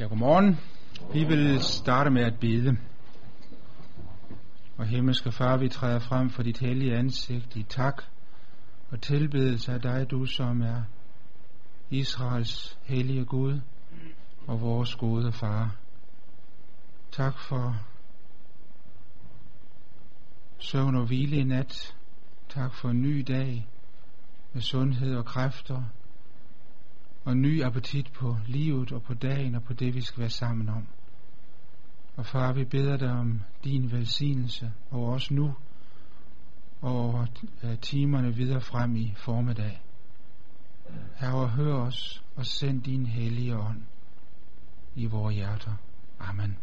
Ja, godmorgen. Vi vil starte med at bede. Og himmelske far, vi træder frem for dit hellige ansigt i tak og tilbedelse af dig, du som er Israels hellige Gud og vores gode far. Tak for søvn og hvile i nat. Tak for en ny dag med sundhed og kræfter og ny appetit på livet og på dagen og på det, vi skal være sammen om. Og far, vi beder dig om din velsignelse over os nu og over øh, timerne videre frem i formiddag. Herre, hør os og send din hellige ånd i vores hjerter. Amen.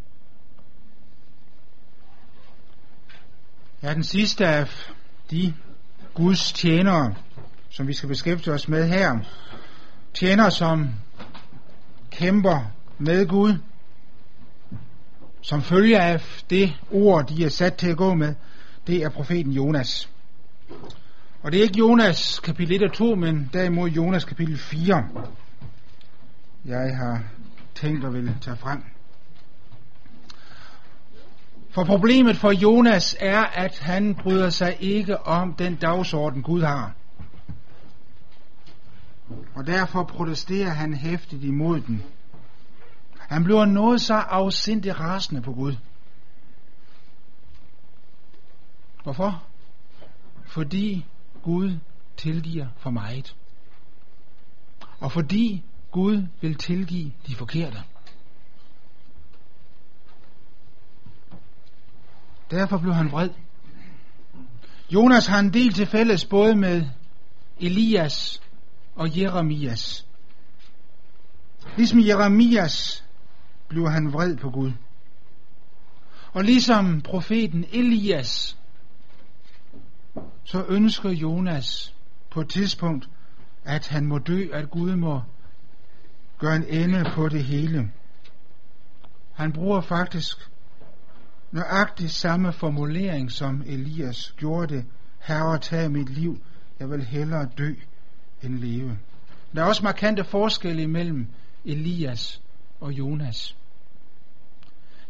er den sidste af de Guds tjenere, som vi skal beskæftige os med her tjener, som kæmper med Gud, som følger af det ord, de er sat til at gå med, det er profeten Jonas. Og det er ikke Jonas kapitel 1 og 2, men derimod Jonas kapitel 4, jeg har tænkt at vil tage frem. For problemet for Jonas er, at han bryder sig ikke om den dagsorden, Gud har. Og derfor protesterer han hæftigt imod den. Han bliver noget så afsindigt rasende på Gud. Hvorfor? Fordi Gud tilgiver for meget. Og fordi Gud vil tilgive de forkerte. Derfor blev han vred. Jonas har en del til fælles både med Elias og Jeremias. Ligesom Jeremias blev han vred på Gud. Og ligesom profeten Elias, så ønsker Jonas på et tidspunkt, at han må dø, at Gud må gøre en ende på det hele. Han bruger faktisk nøjagtigt samme formulering, som Elias gjorde det. Herre, tag mit liv. Jeg vil hellere dø end leve. Der er også markante forskelle imellem Elias og Jonas.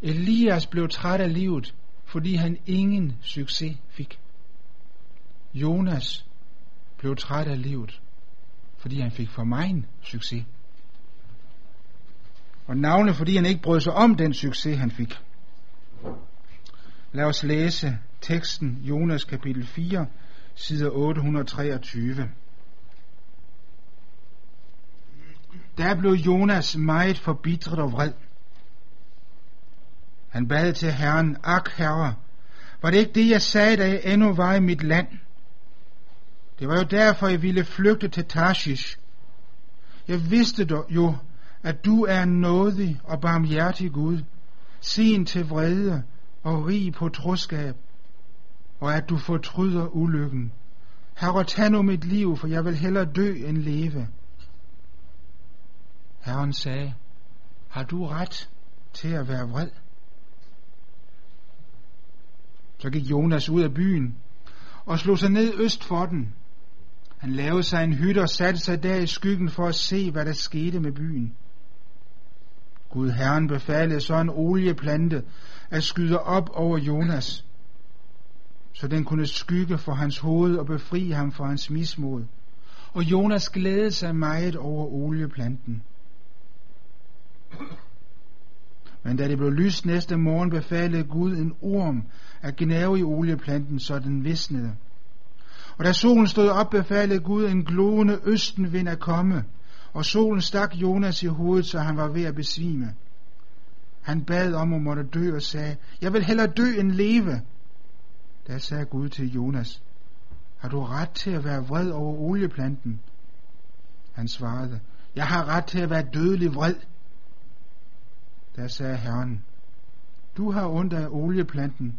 Elias blev træt af livet, fordi han ingen succes fik. Jonas blev træt af livet, fordi han fik for meget succes. Og navne, fordi han ikke brød sig om den succes, han fik. Lad os læse teksten Jonas kapitel 4, side 823. Der blev Jonas meget forbitret og vred. Han bad til Herren, ak herre, var det ikke det, jeg sagde, da jeg endnu var i mit land? Det var jo derfor, jeg ville flygte til Tarshish. Jeg vidste dog jo, at du er en nådig og barmhjertig Gud, sin til vrede og rig på troskab, og at du fortryder ulykken. Herre, tag nu mit liv, for jeg vil hellere dø end leve. Herren sagde, har du ret til at være vred? Så gik Jonas ud af byen og slog sig ned øst for den. Han lavede sig en hytte og satte sig der i skyggen for at se, hvad der skete med byen. Gud Herren befalede så en olieplante at skyde op over Jonas, så den kunne skygge for hans hoved og befri ham fra hans mismod. Og Jonas glædede sig meget over olieplanten. Men da det blev lyst næste morgen, befalede Gud en orm at gnave i olieplanten, så den visnede. Og da solen stod op, befalede Gud en glående østenvind at komme, og solen stak Jonas i hovedet, så han var ved at besvime. Han bad om at måtte dø og sagde, jeg vil hellere dø end leve. Da sagde Gud til Jonas, har du ret til at være vred over olieplanten? Han svarede, jeg har ret til at være dødelig vred. Da sagde Herren, du har ondt af olieplanten,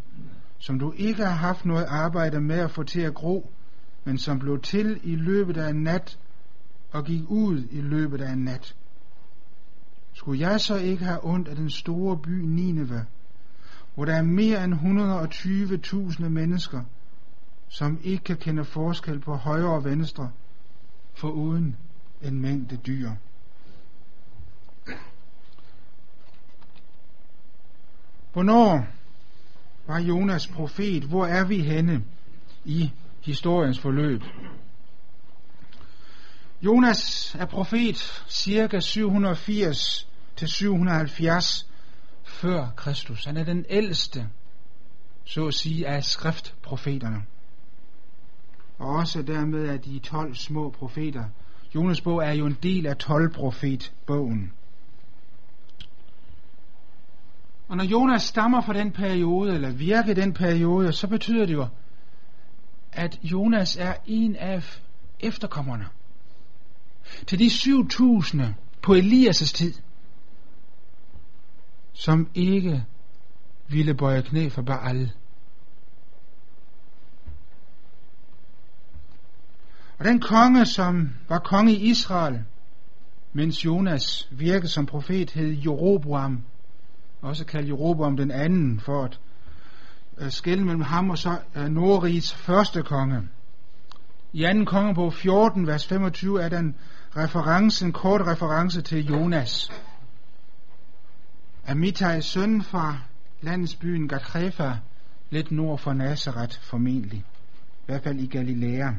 som du ikke har haft noget arbejde med at få til at gro, men som blev til i løbet af en nat og gik ud i løbet af en nat. Skulle jeg så ikke have ondt af den store by Nineve, hvor der er mere end 120.000 mennesker, som ikke kan kende forskel på højre og venstre, for uden en mængde dyr. Hvornår var Jonas profet? Hvor er vi henne i historiens forløb? Jonas er profet cirka 780 til 770 før Kristus. Han er den ældste, så at sige, af skriftprofeterne. Og også dermed af de 12 små profeter. Jonas bog er jo en del af 12 profetbogen. Og når Jonas stammer fra den periode, eller virker den periode, så betyder det jo, at Jonas er en af efterkommerne. Til de 7000 på Elias' tid, som ikke ville bøje knæ for Baal. Og den konge, som var konge i Israel, mens Jonas virkede som profet, hed Jeroboam også kaldt Jeroboam den anden, for at øh, uh, skælde mellem ham og så øh, uh, Nordrigs første konge. I anden kongebog 14, vers 25, er der en reference, en kort reference til Jonas. Amitai søn fra landsbyen Gatrefa, lidt nord for Nazareth formentlig. I hvert fald i Galilea.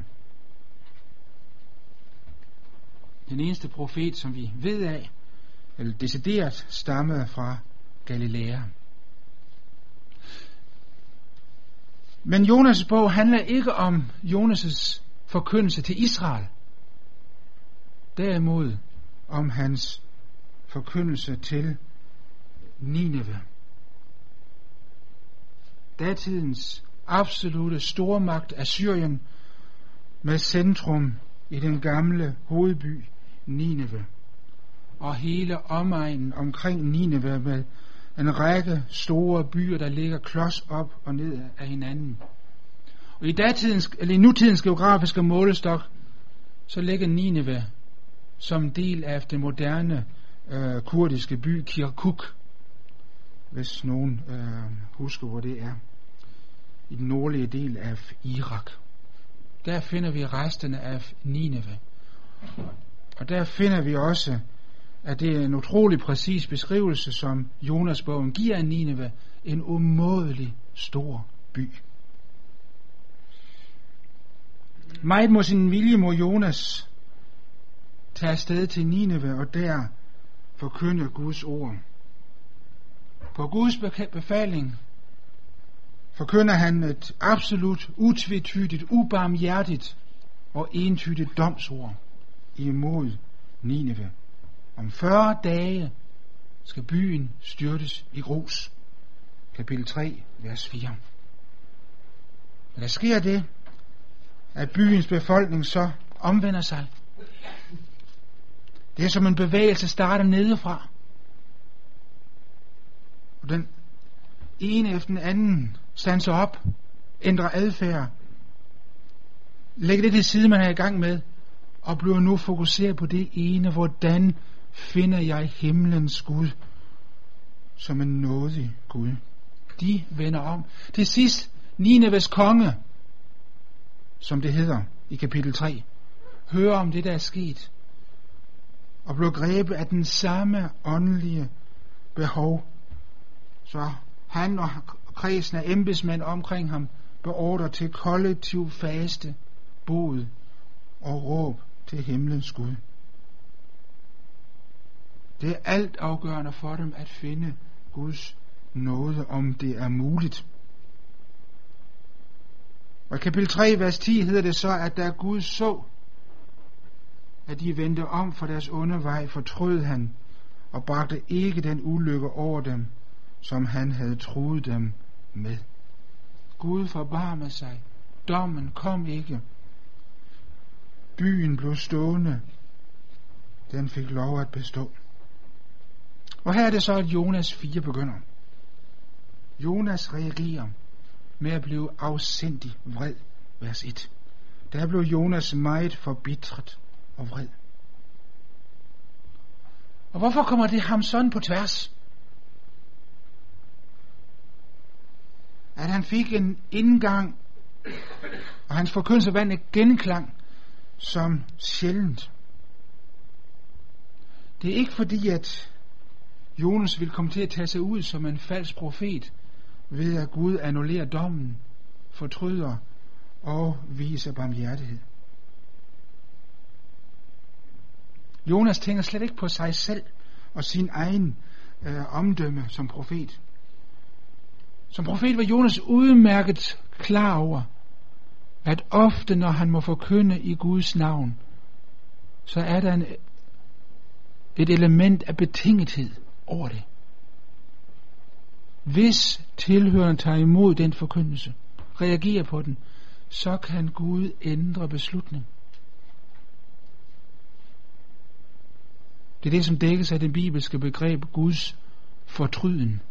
Den eneste profet, som vi ved af, eller decideret stammede fra Galilea. Men Jonas' bog handler ikke om Jonas' forkyndelse til Israel. Derimod om hans forkyndelse til Nineve. Datidens absolute stormagt Assyrien med centrum i den gamle hovedby Nineve og hele omegnen omkring Nineve med en række store byer, der ligger klods op og ned af hinanden. Og i, datidens, eller i nutidens geografiske målestok, så ligger Nineve som del af den moderne øh, kurdiske by Kirkuk, hvis nogen øh, husker, hvor det er, i den nordlige del af Irak. Der finder vi resterne af Nineve. Og der finder vi også at det er en utrolig præcis beskrivelse, som Jonas bogen giver af Nineve, en umådelig stor by. Meget mod sin vilje må Jonas tage afsted til Nineve og der forkynde Guds ord. På Guds befaling forkynder han et absolut, utvetydigt, ubarmhjertigt og entydigt domsord imod Nineve. Om 40 dage skal byen styrtes i grus. Kapitel 3, vers 4. Men der sker det, at byens befolkning så omvender sig. Det er som en bevægelse starter nedefra. Og den ene efter den anden standser op, ændrer adfærd, lægger det til side, man er i gang med, og bliver nu fokuseret på det ene, hvordan finder jeg himlens Gud som en nådig Gud. De vender om. Til sidst, Nineves konge, som det hedder i kapitel 3, hører om det, der er sket, og blev grebet af den samme åndelige behov. Så han og kredsen af embedsmænd omkring ham beordrer til kollektiv faste, bod og råb til himlens Gud. Det er alt afgørende for dem at finde Guds nåde, om det er muligt. Og i kapitel 3, vers 10 hedder det så, at da Gud så, at de vendte om for deres onde vej, fortrød han og bragte ikke den ulykke over dem, som han havde truet dem med. Gud forbarmede sig. Dommen kom ikke. Byen blev stående. Den fik lov at bestå. Og her er det så, at Jonas 4 begynder. Jonas reagerer med at blive afsindig vred, vers 1. Der blev Jonas meget forbitret og vred. Og hvorfor kommer det ham sådan på tværs? At han fik en indgang, og hans forkyndelse vandt et genklang som sjældent. Det er ikke fordi, at Jonas vil komme til at tage sig ud som en falsk profet, ved at Gud annullerer dommen, fortryder og viser barmhjertighed. Jonas tænker slet ikke på sig selv og sin egen øh, omdømme som profet. Som profet var Jonas udmærket klar over, at ofte når han må forkynde i Guds navn, så er der en, et element af betingethed over det. Hvis tilhøreren tager imod den forkyndelse, reagerer på den, så kan Gud ændre beslutning. Det er det, som dækkes af det bibelske begreb Guds fortryden.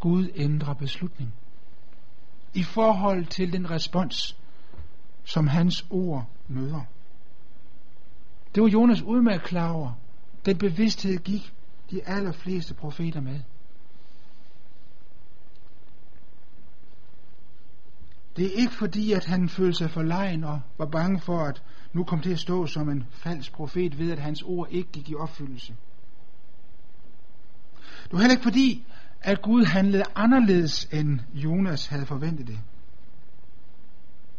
Gud ændrer beslutning. I forhold til den respons, som hans ord møder. Det var Jonas udmærket klar over. Den bevidsthed gik de allerfleste profeter med. Det er ikke fordi, at han følte sig forlegen og var bange for, at nu kom til at stå som en falsk profet ved, at hans ord ikke gik i opfyldelse. Det var heller ikke fordi, at Gud handlede anderledes, end Jonas havde forventet det.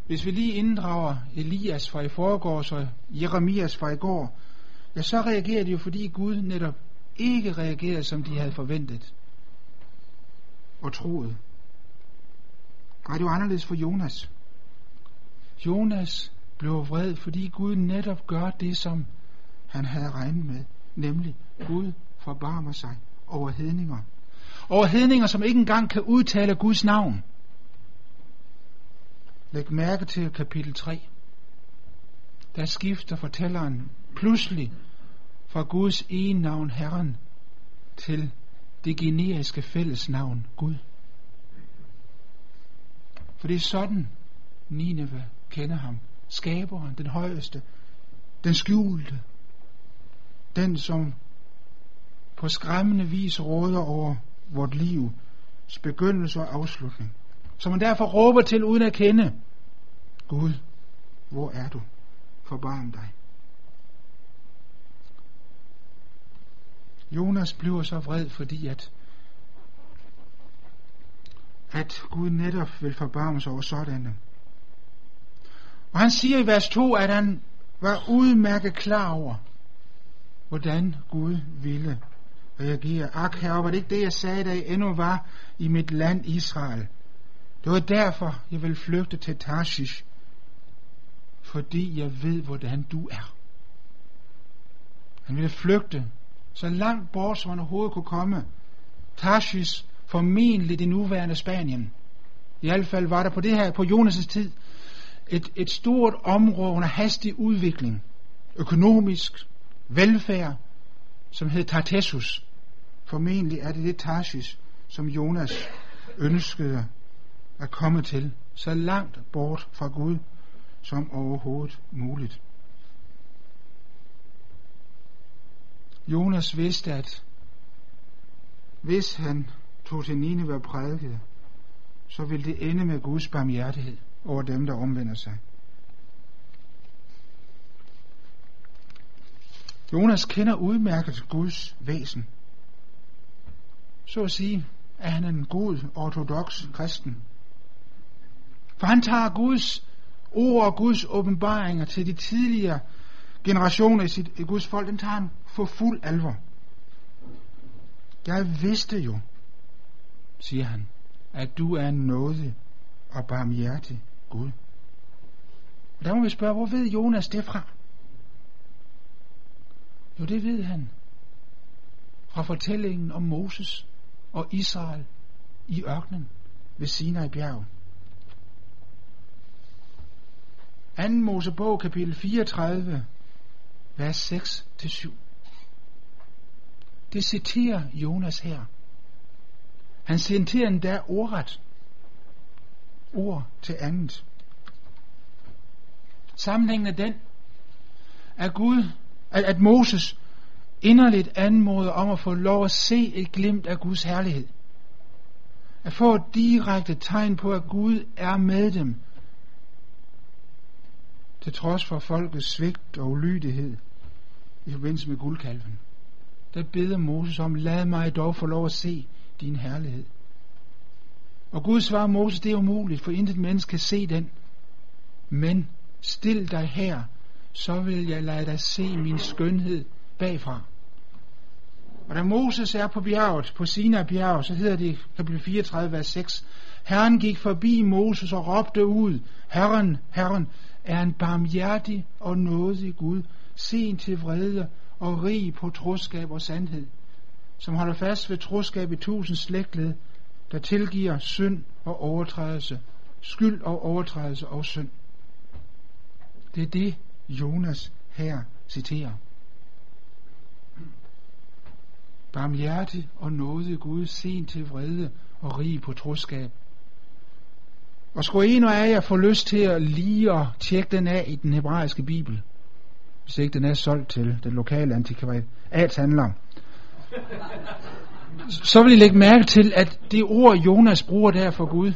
Hvis vi lige inddrager Elias fra i forgårs og Jeremias fra i går, ja, så reagerer de jo, fordi Gud netop ikke reagerede, som de havde forventet og troet. Nej, det var anderledes for Jonas. Jonas blev vred, fordi Gud netop gør det, som han havde regnet med. Nemlig, Gud forbarmer sig over hedninger. Over hedninger, som ikke engang kan udtale Guds navn. Læg mærke til kapitel 3. Der skifter fortælleren pludselig fra Guds ene navn Herren til det generiske fællesnavn Gud. For det er sådan, Nineve kender ham. Skaberen, den højeste, den skjulte, den som på skræmmende vis råder over vort livs begyndelse og afslutning. Som man derfor råber til uden at kende. Gud, hvor er du? Forbarm dig. Jonas bliver så vred, fordi at at Gud netop vil forbarme sig over sådanne. Og han siger i vers 2, at han var udmærket klar over, hvordan Gud ville reagere. Ak, herre, var det ikke det, jeg sagde, da jeg endnu var i mit land Israel? Det var derfor, jeg vil flygte til Tarshish, fordi jeg ved, hvordan du er. Han ville flygte så langt bort, som han overhovedet kunne komme. Tarshish formentlig det nuværende Spanien. I hvert fald var der på det her, på Jonas' tid, et, et stort område under hastig udvikling, økonomisk, velfærd, som hed Tartessus. Formentlig er det det Tarsis, som Jonas ønskede at komme til, så langt bort fra Gud som overhovedet muligt. Jonas vidste, at hvis han tog til Nineve og prædikede, så ville det ende med Guds barmhjertighed over dem, der omvender sig. Jonas kender udmærket Guds væsen. Så at sige, er han en god, ortodox kristen. For han tager Guds ord og Guds åbenbaringer til de tidligere generationer i, sit, i Guds folk, den tager han for fuld alvor. Jeg vidste jo, siger han, at du er nådig og barmhjertig Gud. Og der må vi spørge, hvor ved Jonas det fra? Jo, det ved han fra fortællingen om Moses og Israel i ørkenen ved Sinai bjerg. 2. Mosebog kapitel 34, vers 6-7. Det citerer Jonas her. Han citerer endda ordret. Ord til andet. Sammenhængen er den, at Gud, at, at Moses inderligt anmoder om at få lov at se et glimt af Guds herlighed. At få et direkte tegn på, at Gud er med dem, til trods for folkets svigt og ulydighed i forbindelse med guldkalven der beder Moses om, lad mig dog få lov at se din herlighed. Og Gud svarer Moses, det er umuligt, for intet menneske kan se den. Men stil dig her, så vil jeg lade dig se min skønhed bagfra. Og da Moses er på bjerget, på Sinai bjerg, så hedder det kapitel 34, vers 6, Herren gik forbi Moses og råbte ud, Herren, Herren, er en barmhjertig og nådig Gud, sen til vrede og rig på troskab og sandhed, som holder fast ved troskab i tusind slægtled, der tilgiver synd og overtrædelse, skyld og overtrædelse og synd. Det er det, Jonas her citerer. Barmhjertig og nådig Gud, sen til vrede og rig på troskab. Og skulle en af jer få lyst til at lige at tjekke den af i den hebraiske bibel, hvis ikke den er solgt til den lokale antikvariatshandler, så vil I lægge mærke til, at det ord, Jonas bruger der for Gud,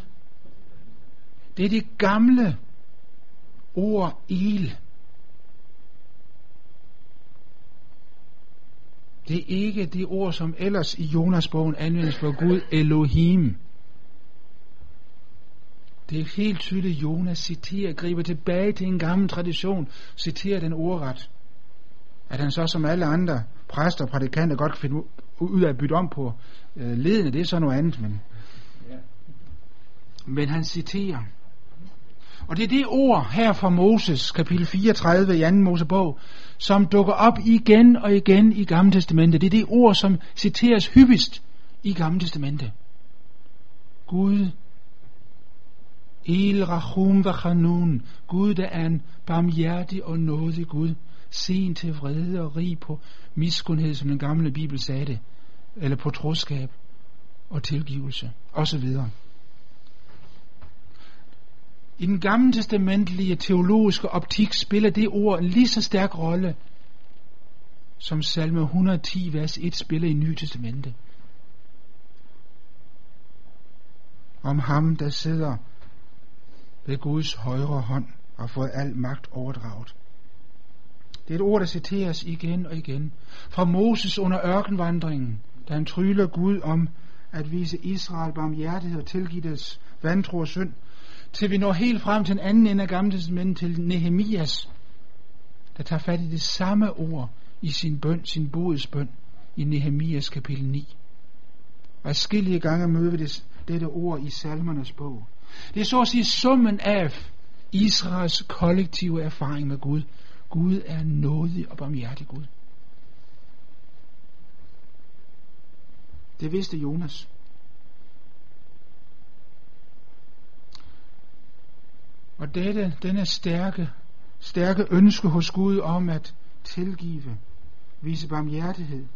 det er det gamle ord el. Det er ikke det ord, som ellers i Jonas bogen anvendes for Gud, Elohim. Det er helt tydeligt, Jonas citerer, griber tilbage til en gammel tradition, citerer den ordret. At han så som alle andre præster og prædikanter godt kan finde ud af at bytte om på øh, ledende, det er så noget andet, men, men han citerer. Og det er det ord her fra Moses, kapitel 34 i 2. Mosebog, som dukker op igen og igen i Gamle Testamente. Det er det ord, som citeres hyppigst i Gamle Testamente. Gud, El Rahum Vachanun, Gud der er en barmhjertig og nådig Gud, sen til vrede og rig på miskundhed, som den gamle Bibel sagde det, eller på troskab og tilgivelse, osv. I den gamle testamentlige teologiske optik spiller det ord en lige så stærk rolle, som salme 110, vers 1 spiller i Nye Testamente. Om ham, der sidder ved Guds højre hånd og fået al magt overdraget. Det er et ord, der citeres igen og igen. Fra Moses under ørkenvandringen, da han tryller Gud om at vise Israel barmhjertighed og tilgive deres vantro og synd, til vi når helt frem til den anden ende af Gamle Testamentet til Nehemias, der tager fat i det samme ord i sin bøn, sin bodsbøn i Nehemias kapitel 9. Og skillige gange møder vi det, dette ord i salmernes bog. Det er så at sige summen af Israels kollektive erfaring med Gud. Gud er nådig og barmhjertig Gud. Det vidste Jonas. Og dette, denne stærke, stærke ønske hos Gud om at tilgive, vise barmhjertighed,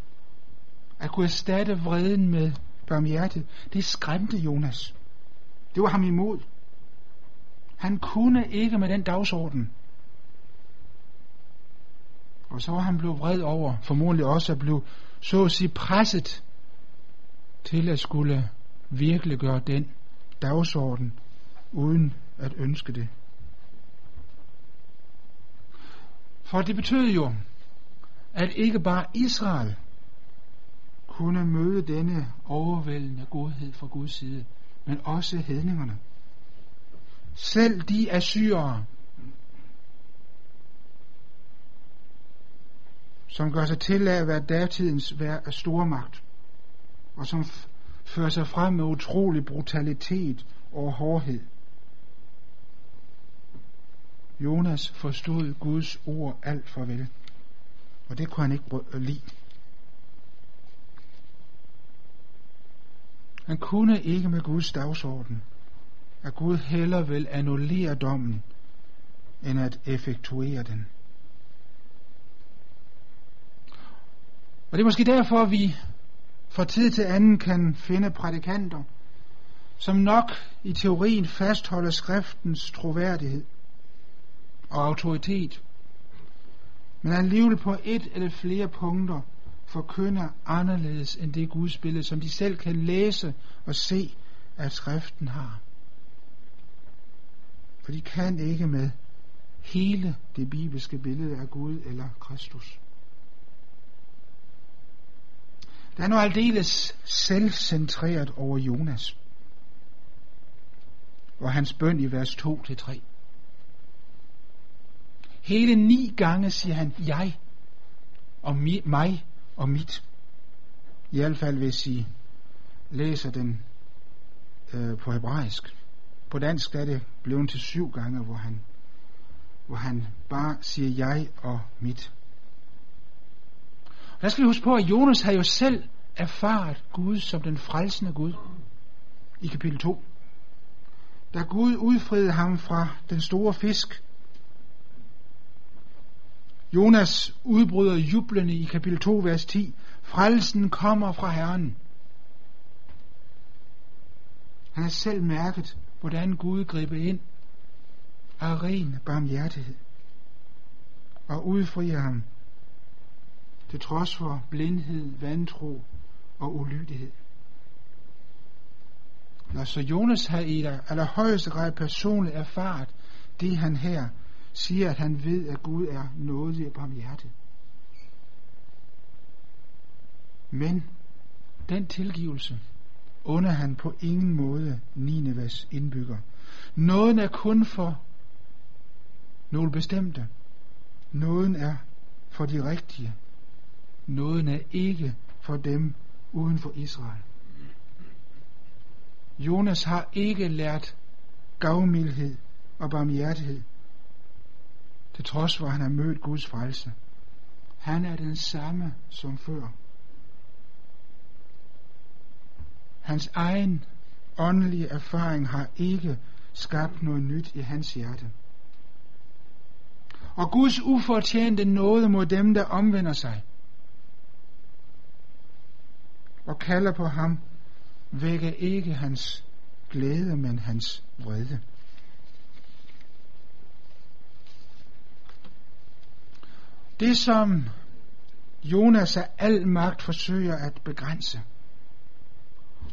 at kunne erstatte vreden med barmhjertighed, det skræmte Jonas. Det var ham imod. Han kunne ikke med den dagsorden. Og så var han blevet vred over, formodentlig også at blive så at sige presset til at skulle virkelig gøre den dagsorden, uden at ønske det. For det betød jo, at ikke bare Israel kunne møde denne overvældende godhed fra Guds side, men også hedningerne. Selv de assyrere, som gør sig til at være datidens store magt, og som fører sig frem med utrolig brutalitet og hårdhed. Jonas forstod Guds ord alt for vel, og det kunne han ikke lide. Han kunne ikke med Guds dagsorden, at Gud heller vil annullere dommen, end at effektuere den. Og det er måske derfor, at vi fra tid til anden kan finde prædikanter, som nok i teorien fastholder skriftens troværdighed og autoritet, men alligevel på et eller flere punkter forkynder anderledes end det gudsbillede, som de selv kan læse og se, at skriften har. For de kan ikke med hele det bibelske billede af Gud eller Kristus. Der er noget aldeles selvcentreret over Jonas. Og hans bøn i vers 2-3. Hele ni gange siger han, jeg og mi, mig og mit. I hvert fald hvis I læser den øh, på hebraisk. På dansk er det blevet til syv gange, hvor han, hvor han bare siger jeg og mit. Og der skal vi huske på, at Jonas har jo selv erfaret Gud som den frelsende Gud i kapitel 2. Da Gud udfriede ham fra den store fisk, Jonas udbryder jublende i kapitel 2, vers 10. Frelsen kommer fra Herren. Han har selv mærket, hvordan Gud griber ind af ren barmhjertighed og udfrier ham til trods for blindhed, vantro og ulydighed. Når så Jonas har i allerhøjeste grad personligt erfaret det, han her siger, at han ved, at Gud er nådig og barmhjertig. Men den tilgivelse under han på ingen måde Ninevas indbygger. Nåden er kun for nogle bestemte. Nåden er for de rigtige. Nåden er ikke for dem uden for Israel. Jonas har ikke lært gavmildhed og barmhjertighed, til trods for at han har mødt Guds frelse. Han er den samme som før. Hans egen åndelige erfaring har ikke skabt noget nyt i hans hjerte. Og Guds ufortjente nåde mod dem, der omvender sig og kalder på ham, vækker ikke hans glæde, men hans vrede. Det som Jonas af al magt forsøger at begrænse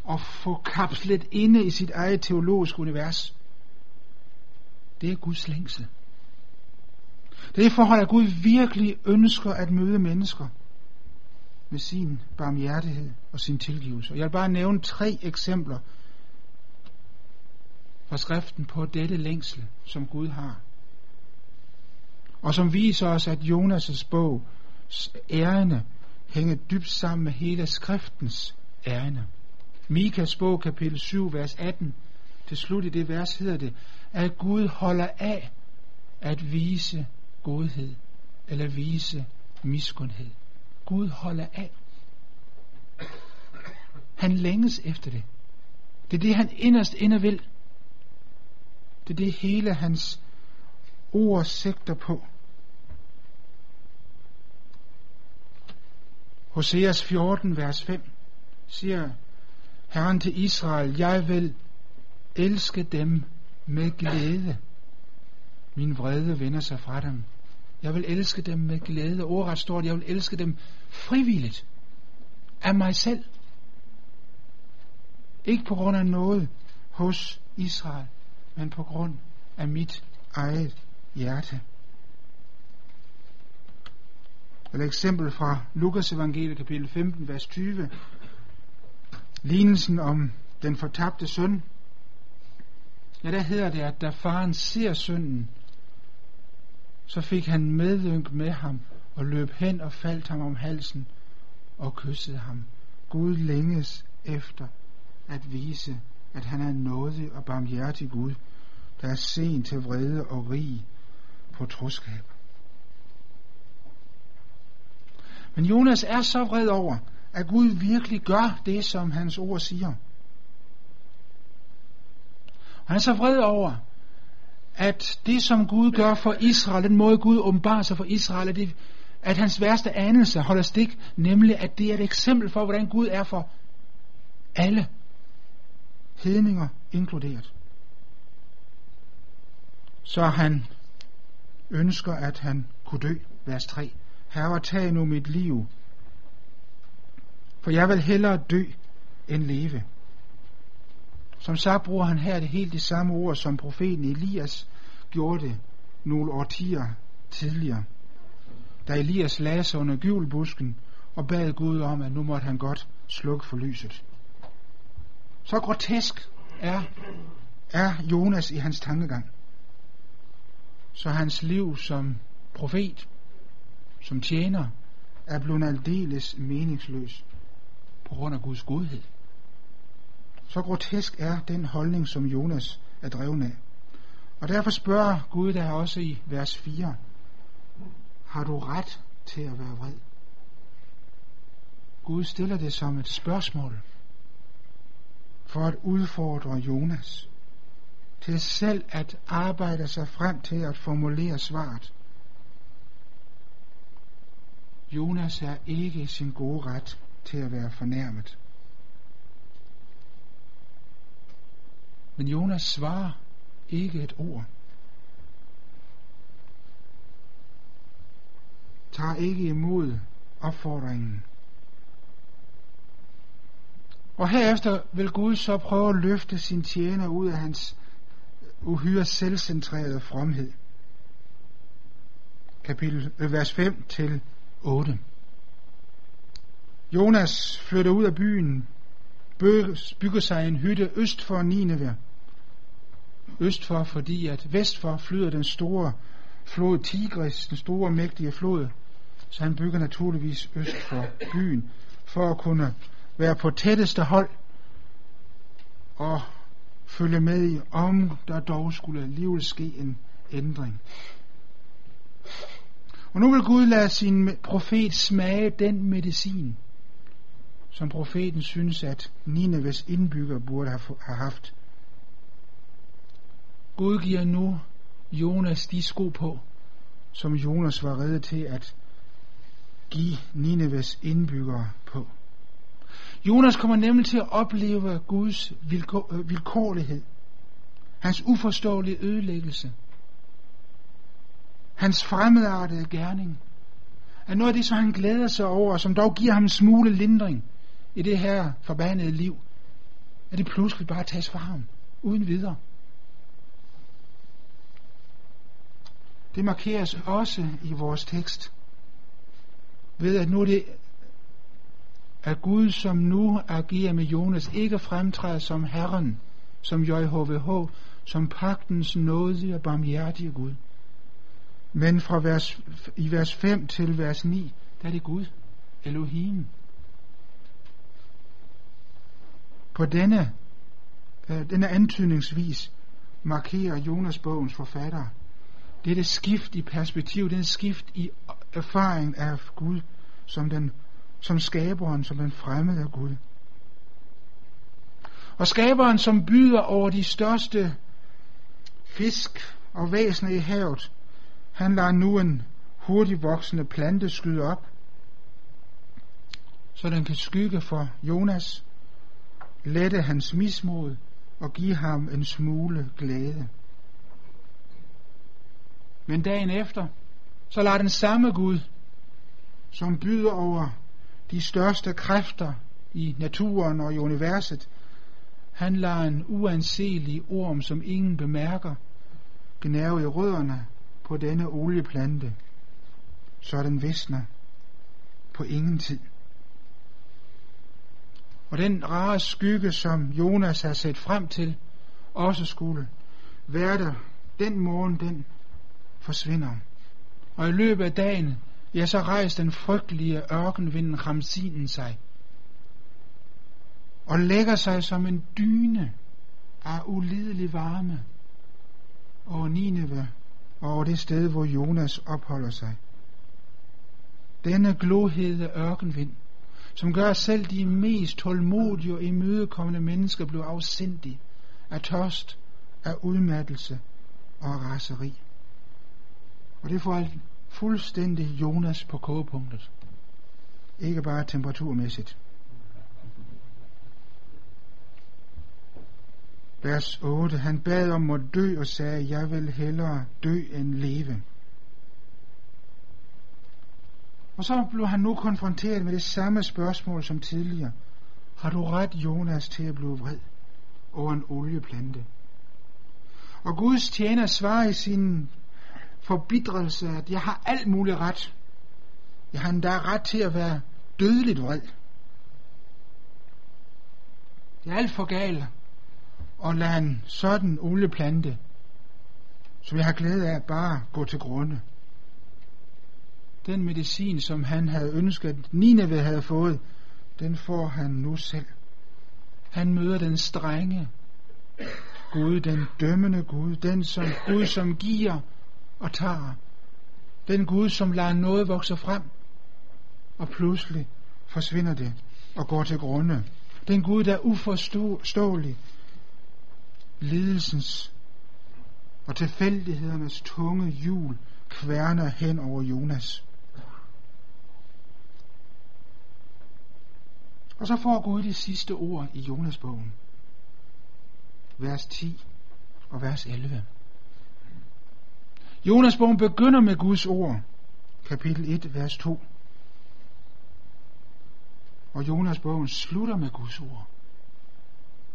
og få kapslet inde i sit eget teologiske univers, det er Guds længsel. Det er forhold, at Gud virkelig ønsker at møde mennesker med sin barmhjertighed og sin tilgivelse. Og Jeg vil bare nævne tre eksempler fra skriften på dette længsel, som Gud har. Og som viser os, at Jonas' bog ærende hænger dybt sammen med hele skriftens ærende. Mikas bog, kapitel 7, vers 18, til slut i det vers hedder det, at Gud holder af at vise godhed eller vise miskundhed. Gud holder af. Han længes efter det. Det er det, han inderst inde vil. Det er det hele hans ord sigter på. Hoseas 14, vers 5 siger Herren til Israel, jeg vil elske dem med glæde. Min vrede vender sig fra dem. Jeg vil elske dem med glæde. Ordret står jeg vil elske dem frivilligt. Af mig selv. Ikke på grund af noget hos Israel, men på grund af mit eget hjerte. Et eksempel fra Lukas evangeliet kapitel 15, vers 20. Lignelsen om den fortabte søn. Ja, der hedder det, at da faren ser sønnen, så fik han medynk med ham og løb hen og faldt ham om halsen og kyssede ham. Gud længes efter at vise, at han er nådig og barmhjertig Gud, der er sen til vrede og rig på troskab. Men Jonas er så vred over, at Gud virkelig gør det, som hans ord siger. Og han er så vred over, at det, som Gud gør for Israel, den måde Gud åbenbarer sig for Israel, at, det, at hans værste anelse holder stik, nemlig at det er et eksempel for, hvordan Gud er for alle. Hedninger inkluderet. Så han ønsker, at han kunne dø. Vers 3. Herre, tag nu mit liv, for jeg vil hellere dø end leve. Som sagt bruger han her det helt de samme ord, som profeten Elias gjorde det nogle årtier tidligere. Da Elias lagde sig under gyvelbusken og bad Gud om, at nu måtte han godt slukke for lyset. Så grotesk er, er Jonas i hans tankegang. Så hans liv som profet, som tjener, er blevet aldeles meningsløs på grund af Guds godhed. Så grotesk er den holdning, som Jonas er dreven af. Og derfor spørger Gud der også i vers 4, har du ret til at være vred? Gud stiller det som et spørgsmål for at udfordre Jonas til selv at arbejde sig frem til at formulere svaret. Jonas er ikke i sin gode ret til at være fornærmet. Men Jonas svarer ikke et ord. Tager ikke imod opfordringen. Og herefter vil Gud så prøve at løfte sin tjener ud af hans uhyre selvcentrerede fromhed. Kapitel, øh, vers 5 til 8. Jonas flytter ud af byen, bygger sig en hytte øst for Nineve. Øst for, fordi at vest for flyder den store flod Tigris, den store mægtige flod. Så han bygger naturligvis øst for byen, for at kunne være på tætteste hold og følge med i, om der dog skulle alligevel ske en ændring. Og nu vil Gud lade sin profet smage den medicin, som profeten synes, at Nineves indbygger burde have haft. Gud giver nu Jonas de sko på, som Jonas var reddet til at give Nineves indbyggere på. Jonas kommer nemlig til at opleve Guds vilkår, øh, vilkårlighed, hans uforståelige ødelæggelse, hans fremmedartede gerning, er noget af det, som han glæder sig over, som dog giver ham en smule lindring i det her forbandede liv, at det pludselig bare tages fra ham, uden videre. Det markeres også i vores tekst, ved at nu er det at Gud, som nu agerer med Jonas, ikke fremtræder som Herren, som JHVH, som pagtens nådige og barmhjertige Gud. Men fra vers, i vers 5 til vers 9, der er det Gud, Elohim. På denne, øh, denne antydningsvis markerer Jonas bogens forfatter det er skift i perspektiv, det skift i erfaring af Gud som den som skaberen, som den fremmede Gud. Og skaberen, som byder over de største fisk og væsener i havet, han lader nu en hurtigt voksende plante skyde op, så den kan skygge for Jonas, lette hans mismod og give ham en smule glæde. Men dagen efter, så lader den samme Gud, som byder over de største kræfter i naturen og i universet, han lader en uanselig orm, som ingen bemærker, gnave i rødderne på denne olieplante, så den visner på ingen tid. Og den rare skygge, som Jonas har set frem til, også skulle være der den morgen, den forsvinder. Og i løbet af dagen ja, så rejste den frygtelige ørkenvinden Ramsinen sig og lægger sig som en dyne af ulidelig varme over Nineve og over det sted, hvor Jonas opholder sig. Denne glohede ørkenvind, som gør selv de mest tålmodige og imødekommende mennesker blive afsindige af tørst, af udmattelse og raseri. Og det får fuldstændig Jonas på kogepunktet. Ikke bare temperaturmæssigt. Vers 8. Han bad om at dø og sagde, jeg vil hellere dø end leve. Og så blev han nu konfronteret med det samme spørgsmål som tidligere. Har du ret, Jonas, til at blive vred over en olieplante? Og Guds tjener svarer i sin forbidrelse, at jeg har alt mulig ret. Jeg har endda ret til at være dødeligt vred. Det er alt for galt og lade en sådan olieplante, som jeg har glæde af, bare gå til grunde. Den medicin, som han havde ønsket, at Nineve havde fået, den får han nu selv. Han møder den strenge Gud, den dømmende Gud, den som Gud, som giver og tager. Den Gud, som lader noget vokse frem, og pludselig forsvinder det og går til grunde. Den Gud, der er uforståelig, lidelsens og tilfældighedernes tunge hjul kværner hen over Jonas. Og så får Gud de sidste ord i Jonas-bogen. Vers 10 og vers 11. Jonas-bogen begynder med Guds ord. Kapitel 1, vers 2. Og Jonas-bogen slutter med Guds ord.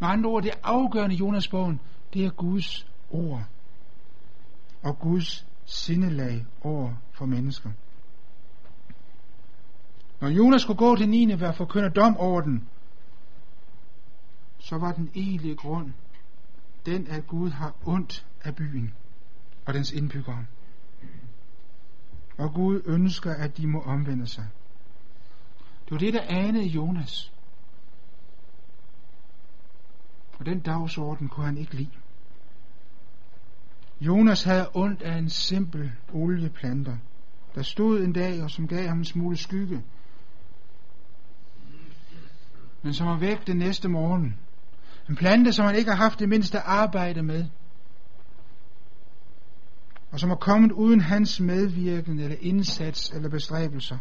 Med andre ord, det afgørende i Jonas-bogen, det er Guds ord. Og Guds sindelag over for mennesker. Når Jonas skulle gå til Nineve og forkynde dom over den, så var den egentlige grund den, at Gud har ondt af byen og dens indbyggere. Og Gud ønsker, at de må omvende sig. Det var det, der anede Jonas. Og den dagsorden kunne han ikke lide. Jonas havde ondt af en simpel olieplanter, der stod en dag og som gav ham en smule skygge, men som var væk den næste morgen. En plante, som han ikke har haft det mindste arbejde med, og som er kommet uden hans medvirken eller indsats eller bestræbelser.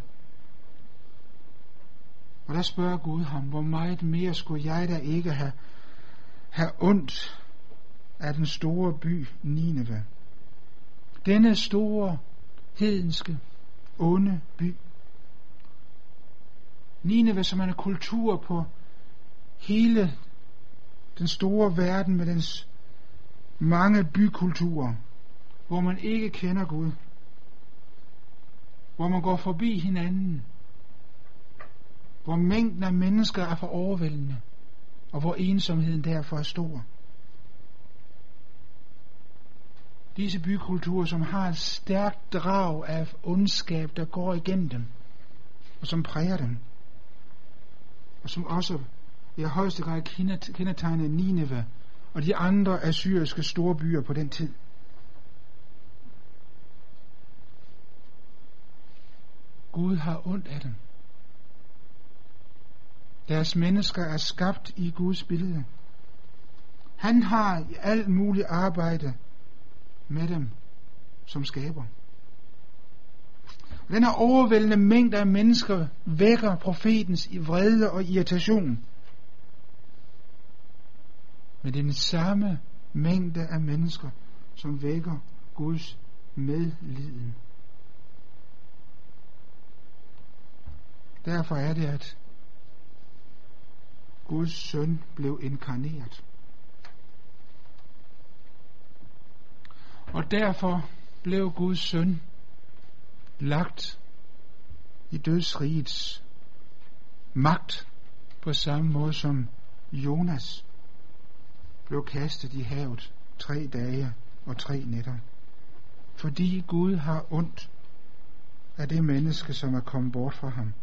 Og der spørger Gud ham, hvor meget mere skulle jeg da ikke have, have ondt af den store by Nineve. Denne store, hedenske, onde by. Nineve, som er en kultur på hele den store verden med dens mange bykulturer, hvor man ikke kender Gud, hvor man går forbi hinanden, hvor mængden af mennesker er for overvældende, og hvor ensomheden derfor er stor. Disse bykulturer, som har et stærkt drag af ondskab, der går igennem dem, og som præger dem, og som også i højeste grad kendetegner Nineve og de andre assyriske store byer på den tid. Gud har ondt af dem. Deres mennesker er skabt i Guds billede. Han har alt muligt arbejde med dem som skaber. Den her overvældende mængde af mennesker vækker profetens i vrede og irritation. Men det er den samme mængde af mennesker, som vækker Guds medliden. Derfor er det, at Guds søn blev inkarneret. Og derfor blev Guds søn lagt i dødsrigets magt på samme måde som Jonas blev kastet i havet tre dage og tre nætter. Fordi Gud har ondt af det menneske, som er kommet bort fra ham.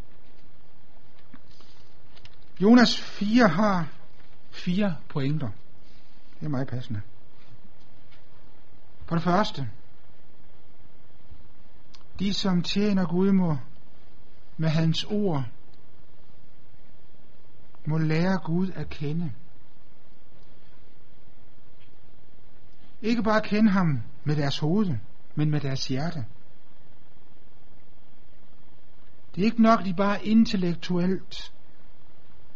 Jonas 4 har fire pointer. Det er meget passende. For det første, de som tjener Gud må med hans ord, må lære Gud at kende. Ikke bare kende ham med deres hoved, men med deres hjerte. Det er ikke nok, de bare intellektuelt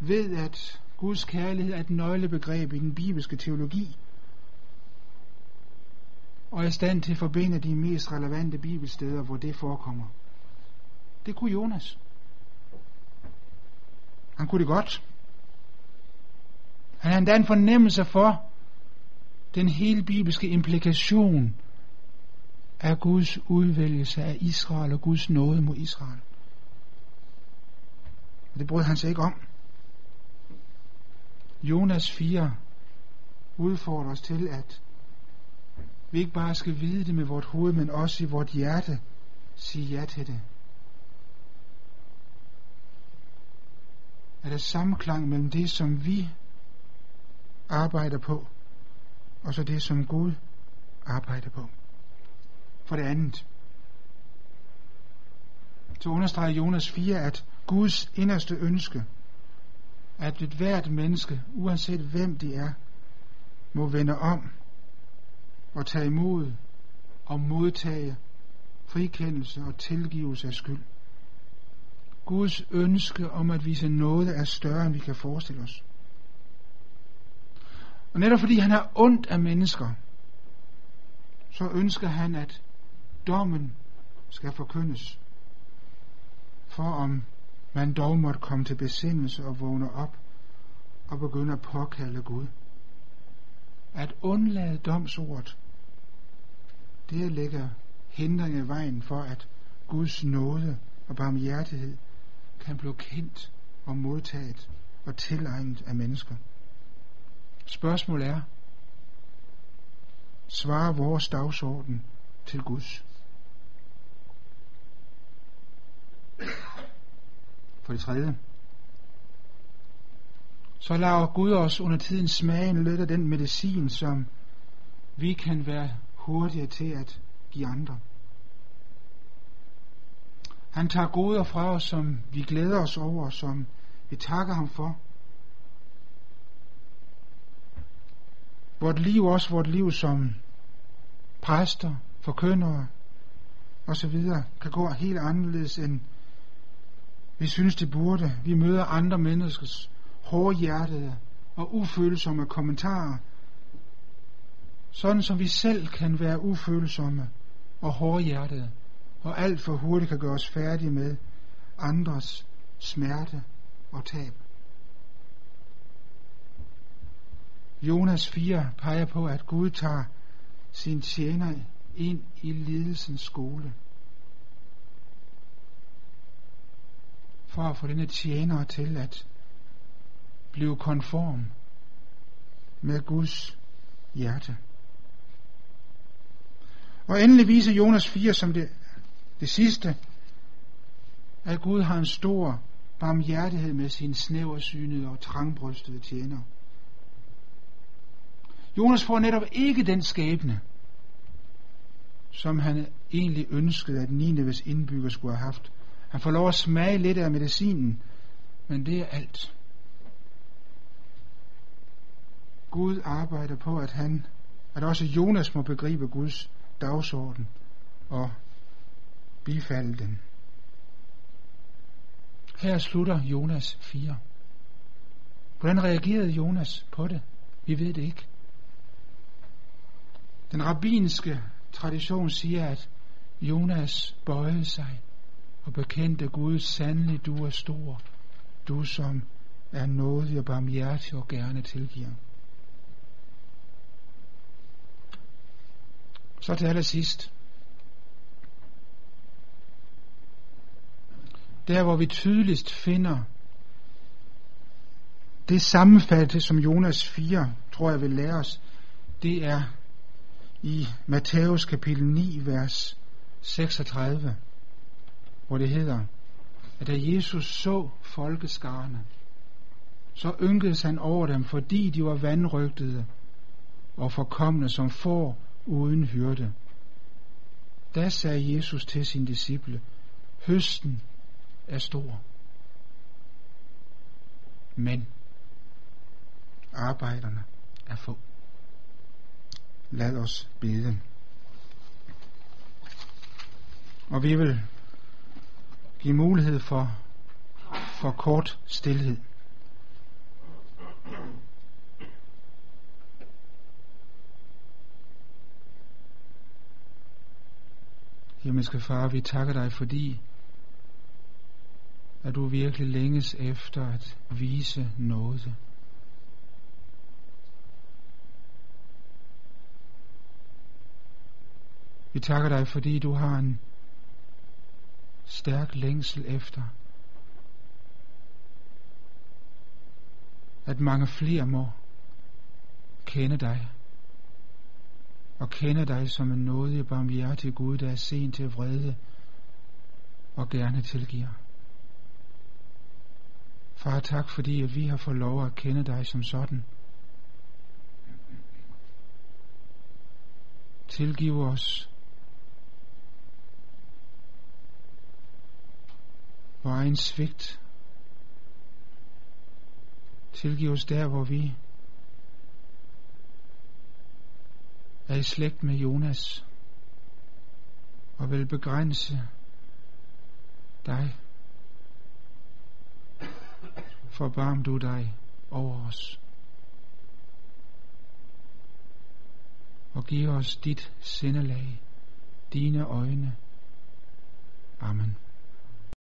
ved, at Guds kærlighed er et nøglebegreb i den bibelske teologi, og er i stand til at forbinde de mest relevante bibelsteder, hvor det forekommer. Det kunne Jonas. Han kunne det godt. Han havde endda en fornemmelse for den hele bibelske implikation af Guds udvælgelse af Israel og Guds nåde mod Israel. Og det brød han sig ikke om. Jonas 4 udfordrer os til, at vi ikke bare skal vide det med vort hoved, men også i vort hjerte sige ja til det. Er der samklang mellem det, som vi arbejder på, og så det, som Gud arbejder på? For det andet, så understreger Jonas 4, at Guds inderste ønske, at et hvert menneske, uanset hvem de er, må vende om og tage imod og modtage frikendelse og tilgivelse af skyld. Guds ønske om at vise noget er større, end vi kan forestille os. Og netop fordi han har ondt af mennesker, så ønsker han, at dommen skal forkyndes. For om man dog måtte komme til besindelse og vågne op og begynde at påkalde Gud. At undlade domsordet, det lægger hindringer i vejen for, at Guds nåde og barmhjertighed kan blive kendt og modtaget og tilegnet af mennesker. Spørgsmålet er, svarer vores dagsorden til Guds? For det tredje, så laver Gud os under tiden smagen lidt af den medicin, som vi kan være hurtigere til at give andre. Han tager goder fra os, som vi glæder os over, som vi takker ham for. Vort liv, også vort liv som præster, forkyndere osv., kan gå helt anderledes, end vi synes, det burde. Vi møder andre menneskers hårdhjertede og ufølsomme kommentarer, sådan som vi selv kan være ufølsomme og hårdhjertede og alt for hurtigt kan gøre os færdige med andres smerte og tab. Jonas 4 peger på, at Gud tager sin tjener ind i lidelsens skole. For at få denne tjener til at blive konform med Guds hjerte. Og endelig viser Jonas 4 som det det sidste, at Gud har en stor barmhjertighed med sin snæversynede og trangbrystede tjener. Jonas får netop ikke den skæbne, som han egentlig ønskede, at Nineves indbygger skulle have haft. Han får lov at smage lidt af medicinen, men det er alt. Gud arbejder på, at han, at også Jonas må begribe Guds dagsorden og bifalde den. Her slutter Jonas 4. Hvordan reagerede Jonas på det? Vi ved det ikke. Den rabbinske tradition siger, at Jonas bøjede sig og bekendte Gud, sandelig du er stor, du som er nådig og barmhjertig og gerne tilgiver. Så til allersidst. der hvor vi tydeligst finder det sammenfatte, som Jonas 4, tror jeg vil lære os, det er i Matthæus kapitel 9, vers 36, hvor det hedder, at da Jesus så folkeskarne, så ynkedes han over dem, fordi de var vandrygtede og forkomne som får uden hyrde. Da sagde Jesus til sine disciple, høsten er stor. Men arbejderne er få. Lad os bede. Og vi vil give mulighed for, for kort stillhed. Himmelske Far, vi takker dig, fordi at du virkelig længes efter at vise noget. Vi takker dig, fordi du har en stærk længsel efter at mange flere må kende dig og kende dig som en nådig barmhjertig Gud, der er sent til vrede og gerne tilgiver. Far, tak fordi at vi har fået lov at kende dig som sådan. Tilgiv os vor egen svigt. Tilgiv os der, hvor vi er i slægt med Jonas og vil begrænse dig. Forbarm du dig over os. Og giv os dit sindelag, dine øjne. Amen.